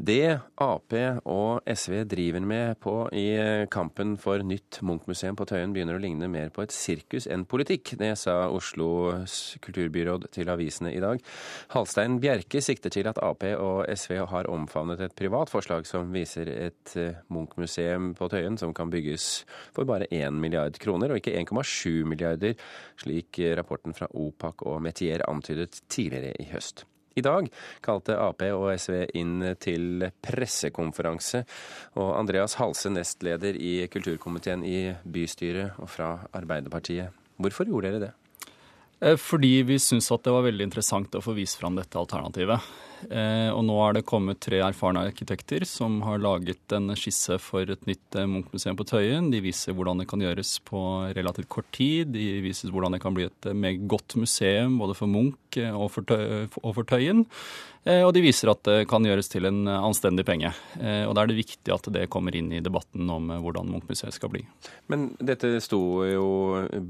Det Ap og SV driver med på i kampen for nytt Munch-museum på Tøyen, begynner å ligne mer på et sirkus enn politikk. Det sa Oslos kulturbyråd til avisene i dag. Halstein Bjerke sikter til at Ap og SV har omfavnet et privat forslag som viser et Munch-museum på Tøyen som kan bygges for bare 1 milliard kroner, og ikke 1,7 milliarder, slik rapporten fra OPAC og Metier antydet tidligere i høst. I dag kalte Ap og SV inn til pressekonferanse. Og Andreas Halse, nestleder i kulturkomiteen i bystyret og fra Arbeiderpartiet. Hvorfor gjorde dere det? Eh, fordi vi syns at det var veldig interessant å få vist fram dette alternativet. Eh, og nå er det kommet tre erfarne arkitekter som har laget en skisse for et nytt eh, Munch-museum på Tøyen. De viser hvordan det kan gjøres på relativt kort tid. De viser hvordan det kan bli et meget godt museum både for Munch og for Tøyen. Eh, og de viser at det kan gjøres til en anstendig penge. Eh, og da er det viktig at det kommer inn i debatten om eh, hvordan Munch-museet skal bli. Men dette sto jo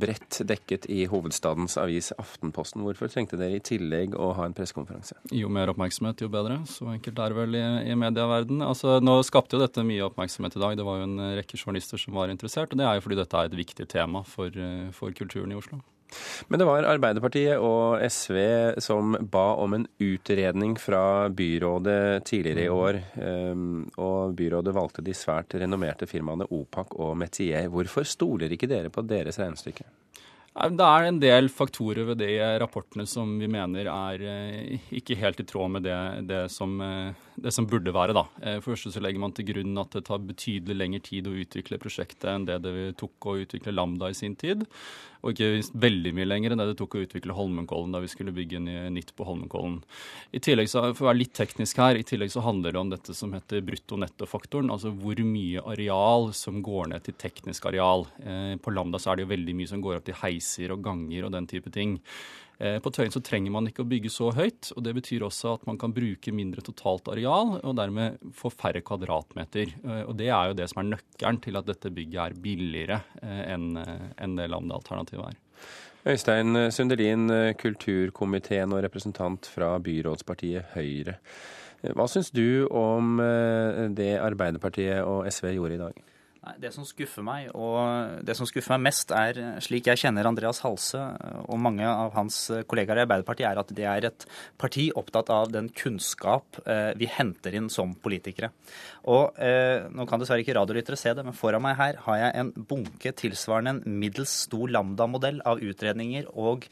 bredt dekket i hovedstadens avis Aftenposten. Hvorfor trengte dere i tillegg å ha en pressekonferanse? Jo mer oppmerksomhet, jo bedre. Så enkelt er det vel i, i medieverdenen. Altså, nå skapte jo dette mye oppmerksomhet i dag. Det var jo en rekke journalister som var interessert. Og det er jo fordi dette er et viktig tema for, for kulturen i Oslo. Men det var Arbeiderpartiet og SV som ba om en utredning fra byrådet tidligere i år. Ehm, og byrådet valgte de svært renommerte firmaene Opak og Metier. Hvorfor stoler ikke dere på deres regnestykke? Det er en del faktorer ved de rapportene som vi mener er eh, ikke helt i tråd med det, det, som, eh, det som, burde være. Da. Eh, for første så legger man til grunn at det tar betydelig lengre tid å utvikle prosjektet enn det det tok å utvikle Lambda i sin tid. Og ikke veldig mye lenger enn det det tok å utvikle Holmenkollen da vi skulle bygge nytt på Holmenkollen. I tillegg så, For å være litt teknisk her, i tillegg så handler det om dette som heter brutto-netto-faktoren. Altså hvor mye areal som går ned til teknisk areal. På Lambda så er det jo veldig mye som går opp til heis heiser og ganger og den type ting. Eh, på Tøyen så trenger man ikke å bygge så høyt, og det betyr også at man kan bruke mindre totalt areal og dermed få færre kvadratmeter. Eh, og det er jo det som er nøkkelen til at dette bygget er billigere eh, enn det Lambda-alternativet er. Øystein Sundelin, kulturkomiteen og representant fra byrådspartiet Høyre. Hva syns du om det Arbeiderpartiet og SV gjorde i dag? Nei, Det som skuffer meg, og det som skuffer meg mest, er slik jeg kjenner Andreas Halse og mange av hans kollegaer i Arbeiderpartiet, er at det er et parti opptatt av den kunnskap eh, vi henter inn som politikere. Og eh, Nå kan dessverre ikke radiolyttere se det, men foran meg her har jeg en bunke tilsvarende en middels stor lambda-modell av utredninger og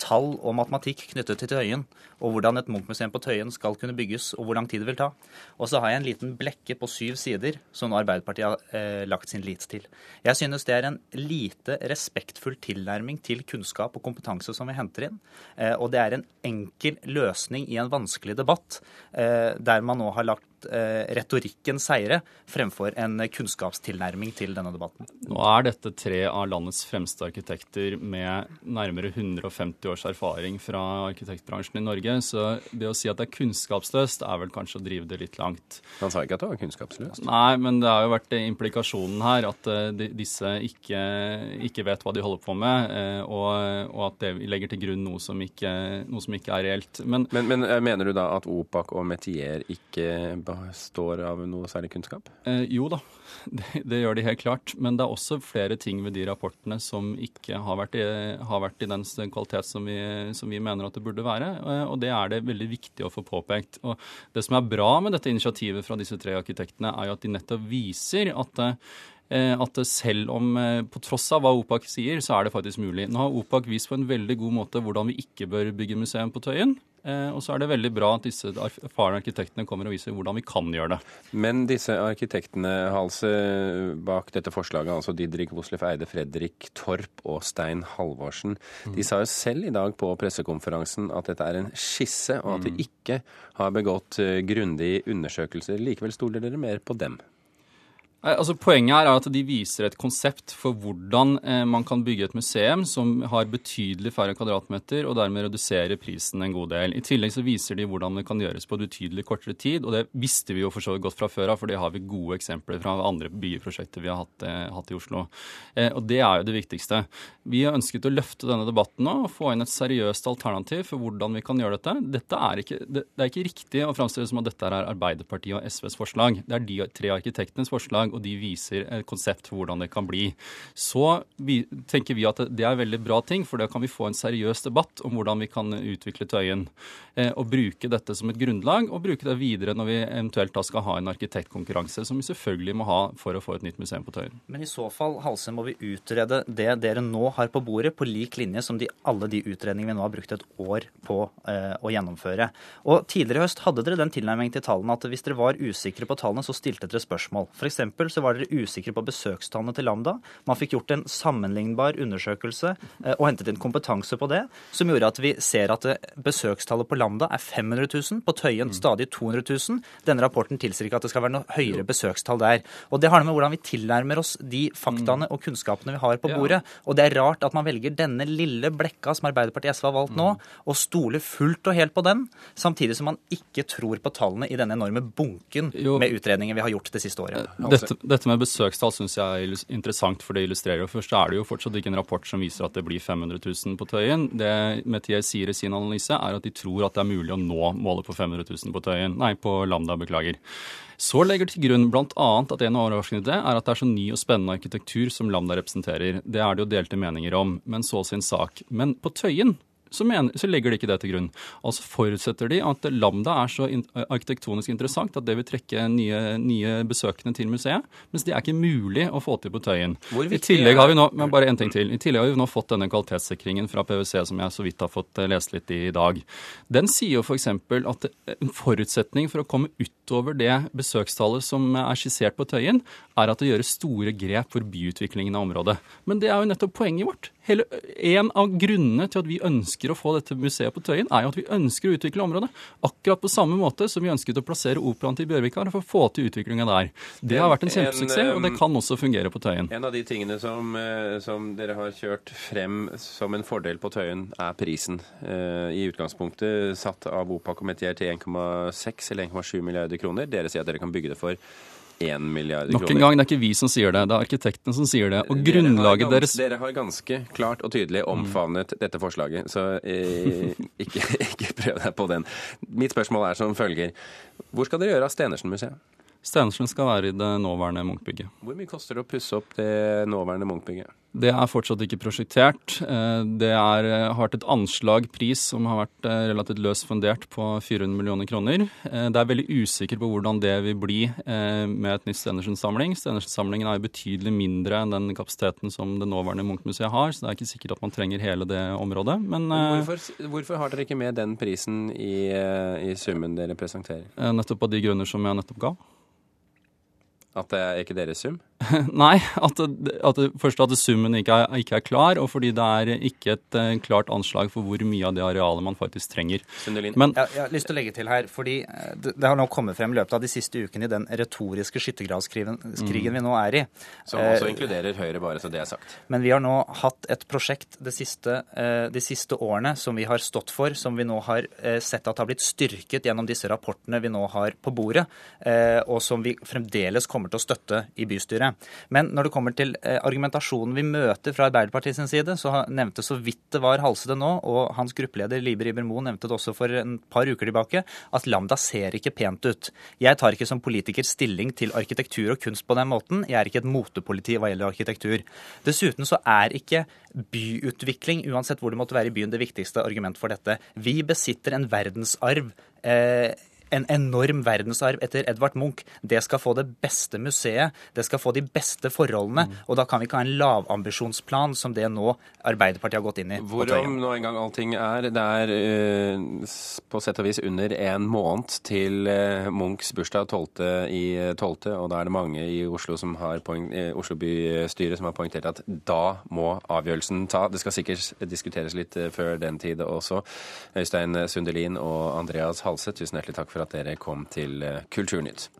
tall og matematikk knyttet til Tøyen, og hvordan et Munch-museum på Tøyen skal kunne bygges, og hvor lang tid det vil ta. Og så har jeg en liten blekke på syv sider som Arbeiderpartiet har eh, lagt sin lit til. Jeg synes det er en lite respektfull tilnærming til kunnskap og kompetanse som vi henter inn. Eh, og det er en enkel løsning i en vanskelig debatt, eh, der man nå har lagt eh, retorikken seire fremfor en kunnskapstilnærming til denne debatten. Nå er dette tre av landets fremste arkitekter med nærmere 150 års erfaring fra arkitektbransjen i Norge, så det å si at det er kunnskapsløst, er vel kanskje å drive det litt langt. Han sa ikke at det var kunnskapsløst? Nei, men det har jo vært implikasjonen her at de, disse ikke, ikke, vet hva de holder på med, uh, og, og, at det legger til grunn noe som ikke, noe som ikke er reelt. Men, men, men, eh, mener du da at OPAC og Metier ikke består av noe særlig kunnskap? Eh, jo da, det, det, gjør de helt klart. Men det er også flere ting ved de rapportene som ikke har vært i, har vært i den kvalitet som vi, som vi, mener at det burde være. Eh, og det er det veldig viktig å få påpekt. Og det som er bra med dette initiativet fra disse tre arkitektene, er jo at de nettopp viser at eh, at selv om på tross av hva OPAC sier, så er det faktisk mulig. Nå har OPAC vist på en veldig god måte hvordan vi ikke bør bygge museum på Tøyen. Eh, og så er det veldig bra at disse erfarne arkitektene kommer og viser hvordan vi kan gjøre det. Men disse arkitektene, Halse, bak dette forslaget, altså Didrik Woslef Eide, Fredrik Torp og Stein Halvorsen, mm. de sa jo selv i dag på pressekonferansen at dette er en skisse, og at de mm. ikke har begått eh, grundige undersøkelser. Likevel stoler dere mer på dem? Altså, poenget her er at de viser et konsept for hvordan eh, man kan bygge et museum som har betydelig færre kvadratmeter, og dermed redusere prisen en god del. I tillegg så viser de hvordan det kan gjøres på betydelig kortere tid, og det visste vi jo for så vidt godt fra før av, for det har vi gode eksempler fra andre byggeprosjekter vi har hatt, eh, hatt i Oslo. Eh, og det er jo det viktigste. Vi har ønsket å løfte denne debatten nå og få inn et seriøst alternativ for hvordan vi kan gjøre dette. Dette er ikke, det, det er ikke riktig å framstille som at dette er Arbeiderpartiet og SVs forslag. Det er de tre arkitektenes forslag og de viser et konsept for hvordan det kan bli. Så vi, tenker vi at det er veldig bra ting, for da kan vi få en seriøs debatt om hvordan vi kan utvikle Tøyen. Eh, og bruke dette som et grunnlag, og bruke det videre når vi eventuelt da skal ha en arkitektkonkurranse, som vi selvfølgelig må ha for å få et nytt museum på Tøyen. Men i så fall, Halse, må vi utrede det dere nå har på bordet, på lik linje som de, alle de utredningene vi nå har brukt et år på eh, å gjennomføre. Og Tidligere i høst hadde dere den tilnærmingen til tallene at hvis dere var usikre på tallene, så stilte dere spørsmål. F.eks så var dere usikre på besøkstallene til Lambda. Man fikk gjort en sammenlignbar undersøkelse eh, og hentet inn kompetanse på det, som gjorde at vi ser at eh, besøkstallet på Lambda er 500 000, på Tøyen mm. stadig 200 000. Denne rapporten tilsier ikke at det skal være noe høyere besøkstall der. Og Det har noe med hvordan vi tilnærmer oss de faktaene mm. og kunnskapene vi har på bordet. Og det er rart at man velger denne lille blekka som Arbeiderpartiet SV har valgt nå, mm. og stoler fullt og helt på den, samtidig som man ikke tror på tallene i denne enorme bunken med utredninger vi har gjort det siste året. Dette, dette med besøkstall syns jeg er interessant, for det illustrerer jo Først er det jo fortsatt ikke en rapport som viser at det blir 500 000 på Tøyen. Det Metier sier i sin analyse, er at de tror at det er mulig å nå målet på 500 000 på Tøyen. Nei, på Lambda, beklager. Så legger til grunn bl.a. at en av i det er at det er så ny og spennende arkitektur som Lambda representerer. Det er det jo delte meninger om, men så sin sak. Men på Tøyen så, mener, så, legger de ikke det til grunn. Altså forutsetter de at Lambda er så arkitektonisk interessant at det vil trekke nye, nye, besøkende til museet, mens det er ikke mulig å få til på Tøyen. I tillegg har vi nå, men bare en ting til. I tillegg har vi nå fått denne kvalitetssikringen fra PwC som jeg så vidt har fått eh, lest litt i i dag. Den sier jo f.eks. at en forutsetning for å komme utover det besøkstallet som er skissert på Tøyen, er at det gjøres store grep for byutviklingen av området. Men det er jo nettopp poenget vårt. Hele, en av grunnene til at vi ønsker å få dette museet på Tøyen, er jo at vi ønsker å utvikle området. Akkurat på samme måte som vi ønsket å plassere operaen til Bjørvika for å få til utviklinga der. Det har vært en kjempesuksess, og det kan også fungere på Tøyen. En av de tingene som, eh, som dere har kjørt frem som en fordel på Tøyen, er prisen. Eh, I utgangspunktet satt av Metier til 1,6 eller 1,7 milliarder kroner. Dere sier at dere kan bygge det for 1 milliard kroner. Nok en gang, det er ikke vi som sier det, det er arkitektene som sier det. Og dere grunnlaget deres Dere har ganske klart og tydelig mm. omfavnet mm. dette forslaget, så eh, ikke, ikke prøv deg på den. Mitt spørsmål er som følger. Hvor skal dere gjøre av Stenersen-museet? Stenersen skal være i det nåværende Munch-bygget. Hvor mye koster det å pusse opp det nåværende Munch-bygget? Det er fortsatt ikke prosjektert. Eh, det er, eh, har vært et anslag pris som har vært eh, relativt løst fundert på 400 millioner kroner. Det er veldig usikkert på hvordan det vil bli med et nytt Stenersen-samling. Stenersen-samlingen er betydelig mindre enn den kapasiteten som det nåværende Munch-museet har, så det er ikke sikkert at man trenger hele det området. Men, hvorfor, hvorfor, har dere ikke med den prisen i, i summen dere presenterer? Nettopp av de grunner som jeg nettopp ga. At det er ikke deres sum? Nei, at, at, først at summen ikke er, ikke er, klar, og fordi det er ikke et uh, klart anslag for hvor mye av det arealet man faktisk trenger. Men, jeg, jeg, har lyst til å legge til her, fordi eh, det, det, har nå kommet frem i løpet av de siste ukene i den retoriske skyttergravskrigen mm. vi nå er i. Som også uh, inkluderer Høyre, bare så det er sagt. Men vi har nå hatt et prosjekt de siste, uh, de siste årene som vi har stått for, som vi nå har sett at har blitt styrket gjennom disse rapportene vi nå har på bordet, og som vi fremdeles kommer til å støtte i bystyret. Men når det kommer til eh, argumentasjonen vi møter fra Arbeiderpartiets side, så nevnte så vidt det var Halsede nå, og hans gruppeleder Liber Ibermo nevnte det også for en par uker tilbake, at Lambda ser ikke pent ut. Jeg tar ikke som politiker stilling til arkitektur og kunst på den måten. Jeg er ikke et motepoliti hva gjelder arkitektur. Dessuten så er ikke byutvikling, uansett hvor det måtte være i byen, det viktigste argument for dette. Vi besitter en verdensarv. Eh, en enorm verdensarv etter Edvard Munch. Det skal få det beste museet, det skal få de beste forholdene. Mm. Og da kan vi ikke ha en lavambisjonsplan som det nå Arbeiderpartiet har gått inn i. Hvorom nå en gang allting er. Det er uh, på sett og vis under en måned til uh, Munchs bursdag 12. i 12., og da er det mange i Oslo, som har poeng, uh, Oslo bystyre som har poengtert at da må avgjørelsen ta. Det skal sikkert diskuteres litt før den tid også. Øystein Sundelin og Andreas Halse, tusen hjertelig takk for at dere kom til eh, Kulturnytt.